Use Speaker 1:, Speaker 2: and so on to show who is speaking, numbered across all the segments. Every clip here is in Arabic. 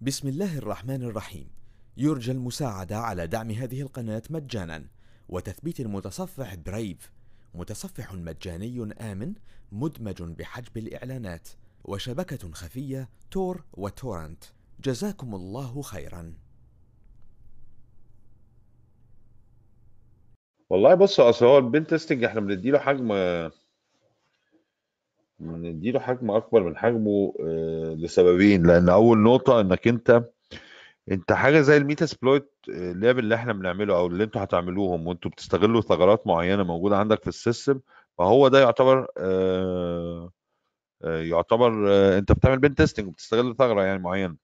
Speaker 1: بسم الله الرحمن الرحيم. يرجى المساعدة على دعم هذه القناة مجانا. وتثبيت المتصفح برايف متصفح مجاني آمن مدمج بحجب الإعلانات. وشبكة خفية تور وتورنت. جزاكم الله خيرا.
Speaker 2: والله بص اصل هو ال pen testing إحنا بنديله حجم بنديله حجم اكبر من حجمه آه، لسببين. لأن اول نقطة انك انت انت حاجة زي ال Metasploit اللعب اللي إحنا بنعمله أو اللي أنتوا هتعملوهم وانتوا بتستغلوا ثغرات معينة موجودة عندك في ال system فهو ده يعتبر آه، آه، يعتبر آه، انت بتعمل pen testing وبتستغل ثغرة يعني معينة.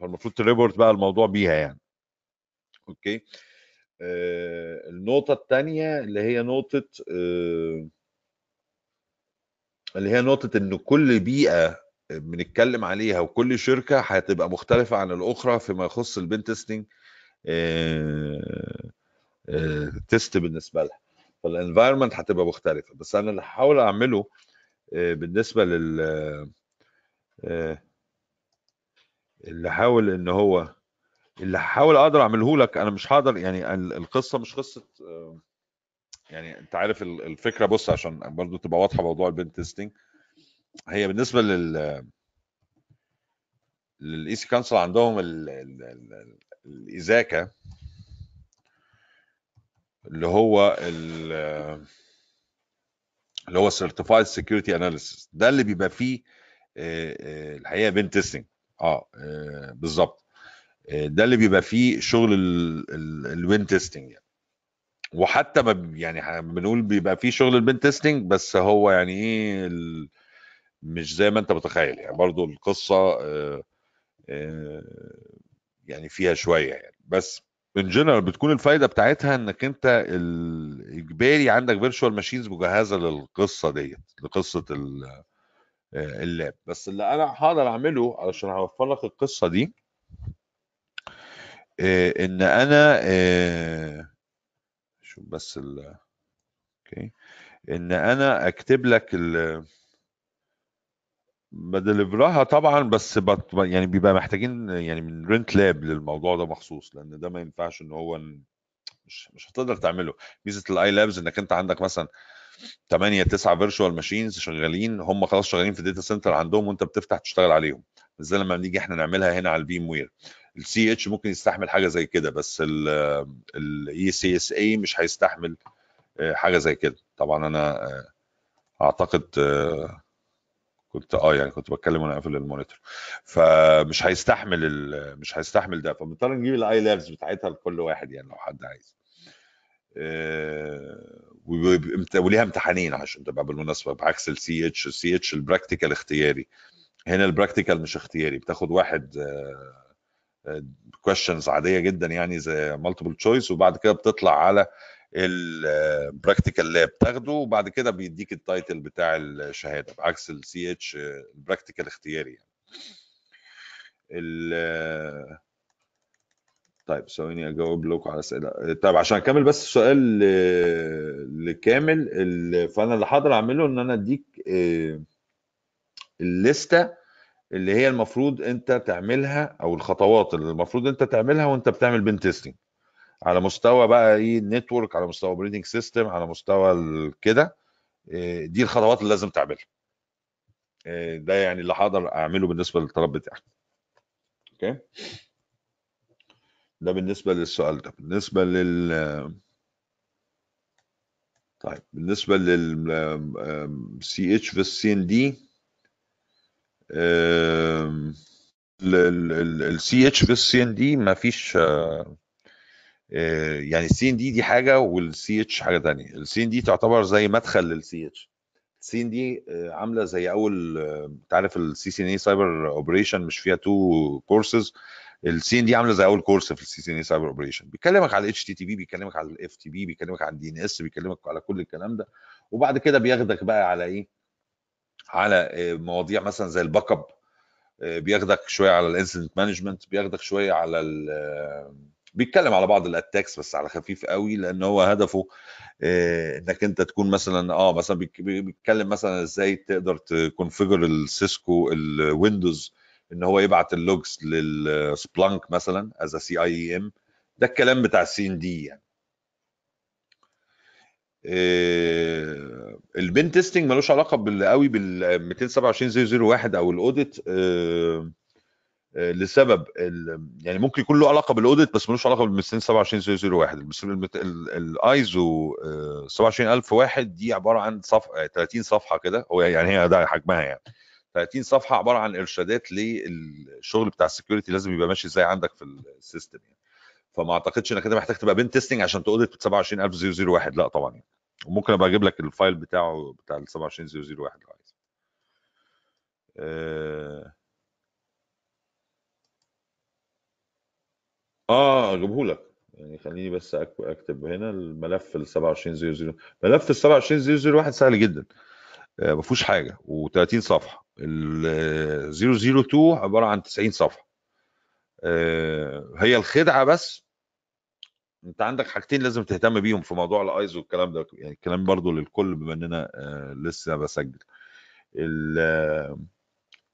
Speaker 2: فالمفروض ت report بقى الموضوع بيها يعني. okay؟ آه، النقطة الثانية اللي هي نقطة آه، اللي هي نقطة إن كل بيئة بنتكلم عليها وكل شركة هتبقى مختلفة عن الأخرى فيما يخص ال pen testing test بالنسبة لها. فال environment هتبقى مختلفة. بس أنا اللي هحاول أعمله آه، بالنسبة لل آه، اللي حاول إن هو اللي هحاول أقدر أعمله لك أنا مش هقدر يعني ال- القصة مش قصة آه، يعني انت عارف ال- الفكرة بص عشان برضو تبقى واضحة موضوع ال pen testing هي بالنسبة لل لل EC-Council عندهم ال- ال- ال- ال ECSA اللي هو ال- اللي هو certified security analyst ده اللي بيبقى فيه آه، آه، الحقيقة pen testing آه آه، بالظبط. آه، ده اللي بيبقى فيه شغل ال pen testing يعني. وحتى ما يعني بنقول بيبقى فيه شغل ال pen testing بس هو يعني إيه ال- مش زي ما أنت متخيل. يعني برضو القصة آه، آه، يعني فيها شوية يعني. بس in general بتكون الفايدة بتاعتها إنك أنت الإجباري عندك virtual machines مجهزة للقصة ديت لقصة آه، ال lab. بس اللي أنا هقدر أعمله علشان أوفر لك القصة دي آه، إن أنا آه، شوف بس ال okay. إن أنا أكتب لك ال ب deliver ها طبعا بس بت... يعني بيبقى محتاجين يعني ن rent lab للموضوع ده مخصوص لأن ده ما ينفعش إن هو مش مش هتقدر تعمله. ميزة ال iLabs إنك أنت عندك مثلا 8 9 virtual machines شغالين هم خلاص شغالين في ال data center عندهم وأنت بتفتح تشتغل عليهم. زي لما بنيجي إحنا نعملها هنا على ال VMware ال CEH ممكن يستحمل حاجة زي كده بس ال ECSA مش هيستحمل آه، حاجة زي كده. طبعا أنا آه، أعتقد آه، كنت آه يعني كنت بتكلم وأنا قافل ال monitor. فمش هيستحمل مش هيستحمل ده. فبنضطر نجيب ال iLabs بتاعتها لكل واحد يعني لو حد عايز. وليها امتحانين عشان تبقى بالمناسبة بعكس ال CEH ال CEH ال practical اختياري. هنا ال practical مش اختياري بتاخد واحد questions عادية جدا يعني زي multiple choice وبعد كده بتطلع على ال practical lab تاخده وبعد كده بيديك ال title بتاع الشهادة بعكس ال CEH ال practical اختياري يعني. ال- طيب ثواني أجاوب لكم على اسئله طيب عشان أكمل بس السؤال لكامل فأنا اللي هقدر أعمله إن أنا أديك آه، الليستة اللي هي المفروض انت تعملها أو الخطوات اللي المفروض انت تعملها وانت بتعمل pen testing. على مستوى بقى إيه ال network على مستوى operating system على مستوى كده آه، دي الخطوات اللي لازم تعملها. آه، ده يعني اللي هقدر اعمله بالنسبة للطلب بتاعك okay؟ ده بالنسبة للسؤال ده. بالنسبة لل طيب بالنسبة لل CEH في ال CND ال CEH في ال CND ما فيش يعني ال CND دي حاجة وال CEH حاجة تانية. ال CND تعتبر زي مدخل لل CEH ال CND عاملة زي أول آه، أنت عارف ال CCNA cyber operation مش فيها two courses ال CND عاملة زي أول course في ال CCNA cyber operation بيكلمك على ال HTTP بيكلمك على ال FTP بيكلمك على ال DNS بيكلمك على كل الكلام ده. وبعد كده بياخدك بقى على إيه؟ على آه، مواضيع مثلا زي ال backup آه، بياخدك شوية على ال incident management بياخدك شوية على آه، بيتكلم على بعض ال attacks بس على خفيف قوي لأن هو هدفه إنك أنت تكون مثلا آه مثلا بيتكلم مثلا إزاي تقدر ت configure ال Cisco ال Windows إن هو يبعت ال logs لل Splunk مثلا as SIEM ده الكلام بتاع ال CND يعني. ال pen testing ملوش علاقة قوي بال 227001 أو ال audit آه، آه، لسبب يعني ممكن يكون له علاقة بال audit بس ملوش علاقة بال 227001 الايزو 27001 دي عبارة عن صفحه 30 صفحة كده. هو يعني هي ده حجمها يعني. 30 صفحة عبارة عن إرشادات للشغل بتاع ال security لازم يبقى ماشي إزاي عندك في ال system يعني. فما أعتقدش إنك أنت محتاج تبقى pen testing عشان ت audit 27001 لا طبعا يعني. وممكن أبقى أجيب لك الفايل بتاعه بتاع ال 27001 لو عايز. آه آه أجيبه لك. يعني خليني بس أكتب هنا الملف ال 27000 ملف ال 27001 سهل جدا. آه، ما فيهوش حاجة. و30 صفحة. ال 002 عبارة عن 90 صفحة. آه، هي الخدعة بس انت عندك حاجتين لازم تهتم بيهم في موضوع الايزو والكلام ده يعني الكلام برضو للكل بما اننا آه، لسه بسجل. آه،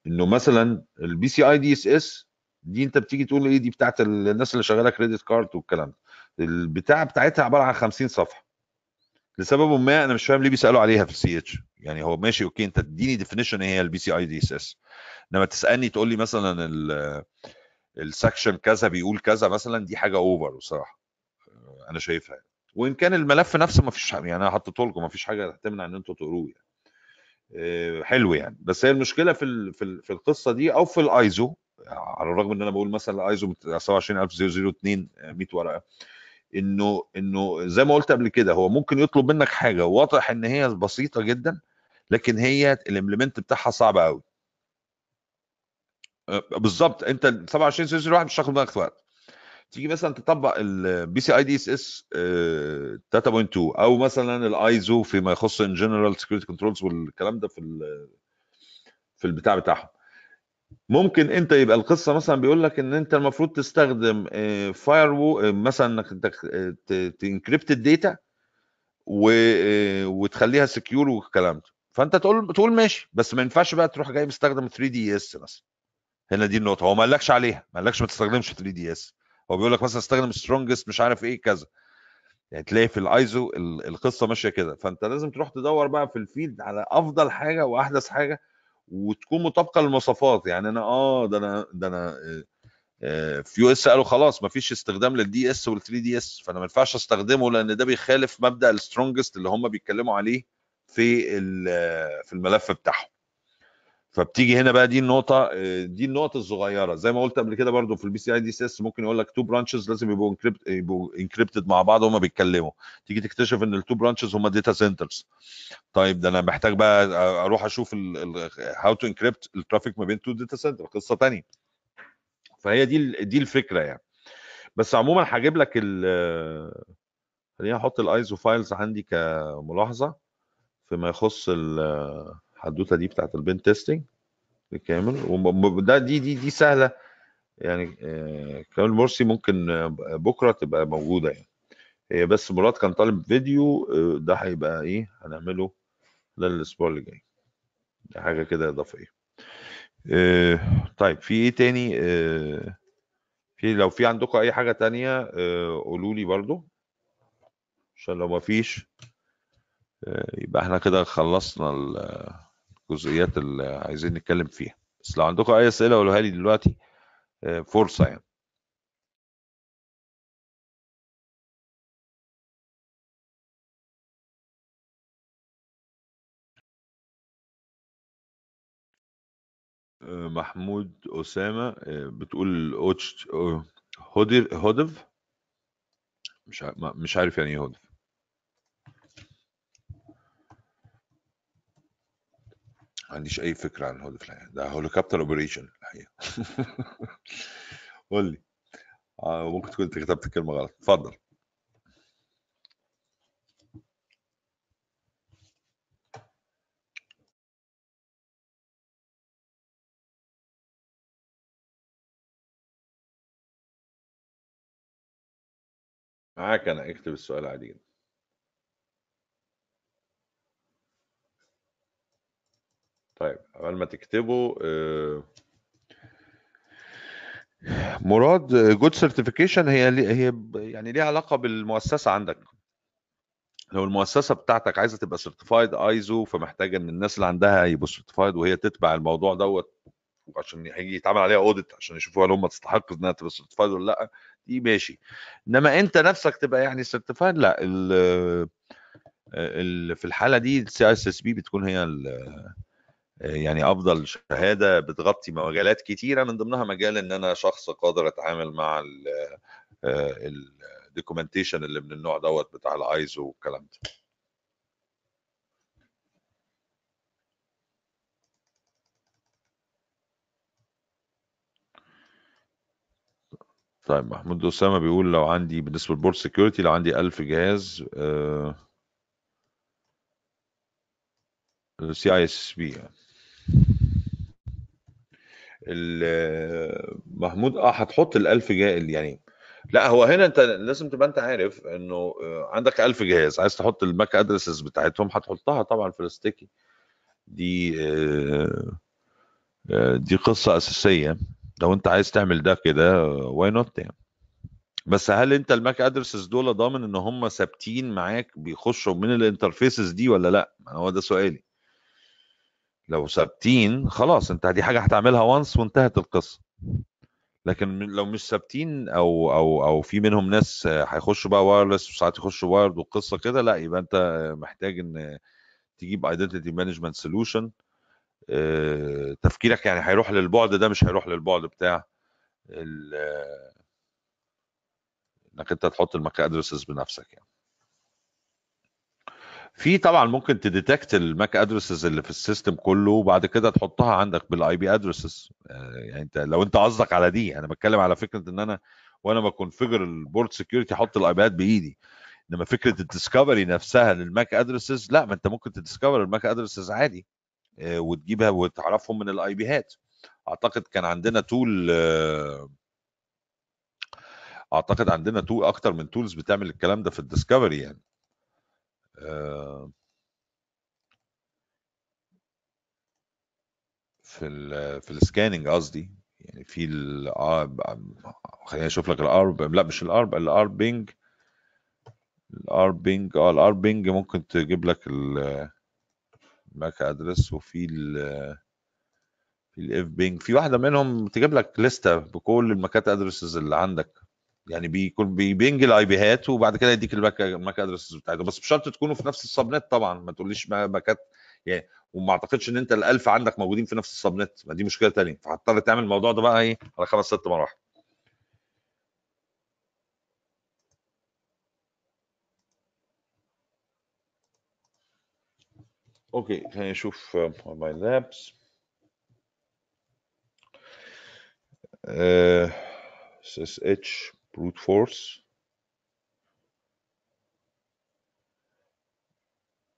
Speaker 2: انه مثلا ال PCI DSS دي انت بتيجي تقول إيه دي بتاعت الناس اللي شغالة credit card والكلام ده. البتاع بتاعتها عبارة عن 50 صفحة. لسبب ما أنا مش فاهم ليه بيسألوا عليها في ال CEH يعني هو ماشي okay أنت تديني definition إيه هي ال PCI DSS إنما تسألني تقول لي مثلا ال- ال section كذا بيقول كذا مثلا دي حاجة over بصراحة. أنا شايفها يعني. وإن كان الملف نفسه ما فيش يعني أنا حطيته لكم ما فيش حاجة تمنع إن أنتوا تقروه يعني. آه، حلو يعني. بس هي المشكلة في في ال- في القصة دي أو في الآيزو على الرغم إن أنا بقول مثلا الآيزو 27002 100 ورقة. إنه إنه زي ما قلت قبل كده هو ممكن يطلب منك حاجة واضح إن هي بسيطة جدا لكن هي ال implement بتاعها صعب قوي آه، بالظبط. أنت 27001 مش هتاخد منك وقت. تيجي مثلا تطبق ال PCI DSS 3.2 أو مثلا الايزو فيما يخص in general security controls والكلام ده في في البتاع بتاعهم. ممكن أنت يبقى القصة مثلا بيقول لك إن أنت المفروض تستخدم cipher مثلا إنك ت encrypt ال data وتخليها secure والكلام ده. فأنت تقول تقول ماشي بس ما ينفعش بقى تروح جاي مستخدم 3 DES مثلا. هنا دي النقطة. هو ما قالكش عليها ما قالكش ما تستخدمش 3 DES هو بيقول لك مثلا استخدم strongest مش عارف إيه كذا. يعني تلاقي في الايزو ال- القصة ماشية كده. فأنت لازم تروح تدور بقى في ال field على أفضل حاجة وأحدث حاجة وتكون مطابقة للمواصفات. يعني أنا آه ده أنا ده أنا آه، آه، في US قالوا خلاص ما فيش استخدام لل DES وال 3 DES فأنا ما ينفعش أستخدمه لأن ده بيخالف مبدأ ال strongest اللي هم بيتكلموا عليه في ال- في الملف بتاعهم. فبتيجي هنا بقى دي النقطة آه، دي النقط الصغيرة. زي ما قلت قبل كده برضو في ال PCI DSS ممكن يقول لك two branches لازم يبقوا encrypt يبقوا encrypted مع بعض وهم بيتكلموا. تيجي تكتشف إن ال two branches هم data centers طيب ده أنا محتاج بقى أروح أشوف how to encrypt ال traffic ما بين two data center قصة ثانية فهي دي ال- دي الفكرة يعني. بس عموما هجيب لك ال خليني أحط ال ISO files عندي كملاحظة فيما يخص الحدوته دي بتاعت ال pen testing بالكامل وده دي دي دي سهله. يعني آه، كمال مرسي ممكن آه، بكره تبقى موجوده يعني. هي بس مراد كان طالب فيديو آه، ده هيبقى إيه هنعمله للاسبوع اللي جاي. حاجة كده إضافية. طيب في إيه تاني؟ في لو في عندكم أي حاجة تانية قولوا لي برضو. عشان لو ما فيش يبقى إحنا كده خلصنا الجزئيات اللي عايزين نتكلم فيها. بس لو عندكم أي أسئلة قولوها لي دلوقتي آه، فرصة يعني. آه، محمود أسامة آه، بتقول هودر هودف مش مش عارف يعني إيه هودف ما عنديش أي فكرة عن هودف الحقيقة ده هوليكوبتر اوبريشن الحقيقة. قول لي. آه، ممكن تكون كتبت الكلمة غلط. اتفضل. معاك أنا. اكتب السؤال عادي جدا طيب قبل ما تكتبه آه، مراد good certification هي هي يعني ليها علاقة بالمؤسسة عندك. لو المؤسسة بتاعتك عايزة تبقى certified ISO فمحتاجة إن الناس اللي عندها يبقوا certified وهي تتبع الموضوع دوت عشان هيجي يتعمل عليها audit عشان يشوفوا هل هم تستحق إنها تبقى certified ولا لأ دي ماشي. إنما أنت نفسك تبقى يعني certified لأ ال ال في الحالة دي ال CISSP بتكون هي يعني أفضل شهادة بتغطي مجالات كتيرة من ضمنها مجال إن أنا شخص قادر أتعامل مع ال documentation اللي من النوع دوت بتاع الايزو والكلام ده. طيب محمود أسامة بيقول لو عندي بالنسبة لل port security لو عندي 1000 جهاز سي اي اس بي محمود آه هتحط ال 1000 جهاز يعني. لا هو هنا أنت لازم تبقى أنت عارف إنه آه، عندك 1000 جهاز عايز تحط ال MAC addresses بتاعتهم هتحطها طبعا في ال sticky. دي آه، آه، دي قصة أساسية. لو أنت عايز تعمل ده كده why not يعني؟ بس هل أنت ال MAC addresses دول ضامن إن هم ثابتين معاك بيخشوا من ال interfaces دي ولا لا؟ هو ده سؤالي. لو ثابتين خلاص انت دي حاجة هتعملها once وانتهت القصة. لكن لو مش ثابتين أو أو أو في منهم ناس هيخشوا بقى wireless وساعات يخشوا wired وقصة كده لا يبقى انت محتاج ان تجيب identity management solution تفكيرك يعني هيروح للبعد ده مش هيروح للبعد بتاع انك انت تحط ال MAC addresses بنفسك يعني. في طبعا ممكن ت detect ال MAC addresses اللي في ال system كله وبعد كده تحطها عندك بال IP addresses يعني أنت لو أنت قصدك على دي أنا بتكلم على فكرة إن أنا وأنا ب configure ال port security أحط ال IP ات بإيدي. إنما فكرة ال discovery نفسها لل MAC addresses لا ما أنت ممكن ت discover ال MAC addresses عادي. آه، وتجيبها وتعرفهم من ال IP هات أعتقد كان عندنا tool أعتقد عندنا tool أكتر من tools بتعمل الكلام ده في ال discovery يعني. آه، في ال في ال scanning قصدي يعني في ال آه، خليني أشوف لك ال ARP لا مش ال ARP ال ARP ping ال ARP ping آه ال ARP ping ممكن تجيب لك ال- ال MAC address وفي ال في ال fping. في واحدة منهم تجيب لك لستة بكل ال MAC ات addresses اللي عندك. يعني بيكون بي ping ال IP وبعد كده يديك ال MAC ال MAC addresses بتاعته بس بشرط تكونوا في نفس ال subnet طبعا ما تقوليش MAC ات يعني وما أعتقدش إن أنت ال1000 عندك موجودين في نفس ال subnet. ما دي مشكلة تانية. فهتضطر تعمل الموضوع ده بقى إيه على خمس ست مراحل. okay خلينا نشوف my labs SSH. brute force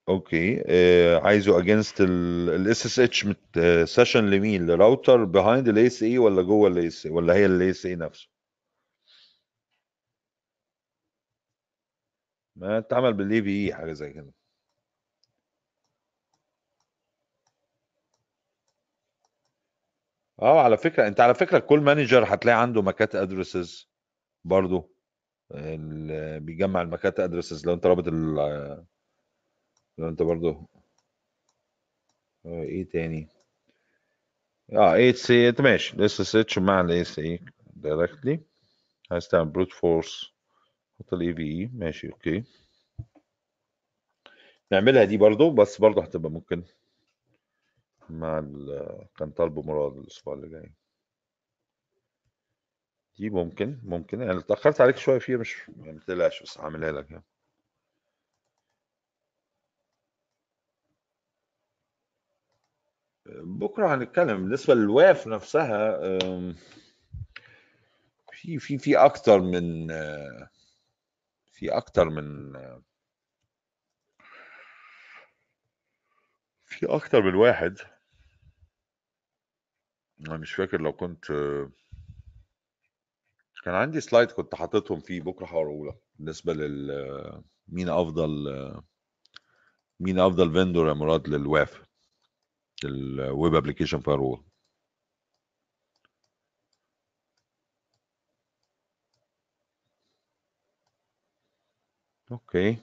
Speaker 2: okay آه عايزه against ال SSH session لمين؟ ل router behind ال ASA ولا جوه ال ASA ولا هي ال ASA نفسه؟ ما اتعمل بالاي في اي حاجة زي كده. آه على فكرة أنت على فكرة كل مانجر هتلاقي عنده ماكات ادرسز برضو بيجمع الماكات ادرسز لو انت رابط ال لو انت برضو آه، إيه تاني؟ آه اي سي انت ماشي. الاس اس اتش مع الاي سي دايركتلي عايز تعمل بروت فورس حط الاي في اي ماشي أوكي. نعملها دي برضو بس برضو هتبقى ممكن مع ال- كان طالبه مراد الأسبوع اللي جاي. دي ممكن ممكن. يعني اتاخرت عليك شوية فيها مش يعني ما تقلقش بس هعملها لك يعني. بكرة هنتكلم. بالنسبة للواف نفسها في في في أكتر من في أكتر من في أكتر من واحد. أنا مش فاكر لو كنت كان عندي سلايد كنت حاططهم فيه بكرة هوريه لك بالنسبة لل مين أفضل مين أفضل vendor يا مراد لل WAF ال web application firewall okay.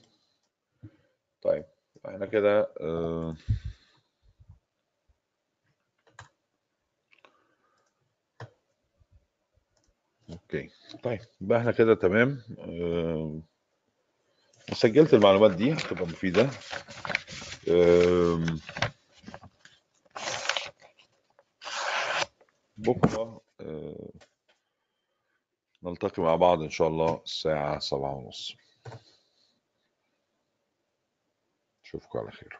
Speaker 2: طيب إحنا كده آه okay. طيب يبقى إحنا كده تمام. آه، سجلت المعلومات دي هتبقى مفيدة. آم، بكرة آه، نلتقي مع بعض إن شاء الله الساعة سبعة ونص. أشوفكم على خير.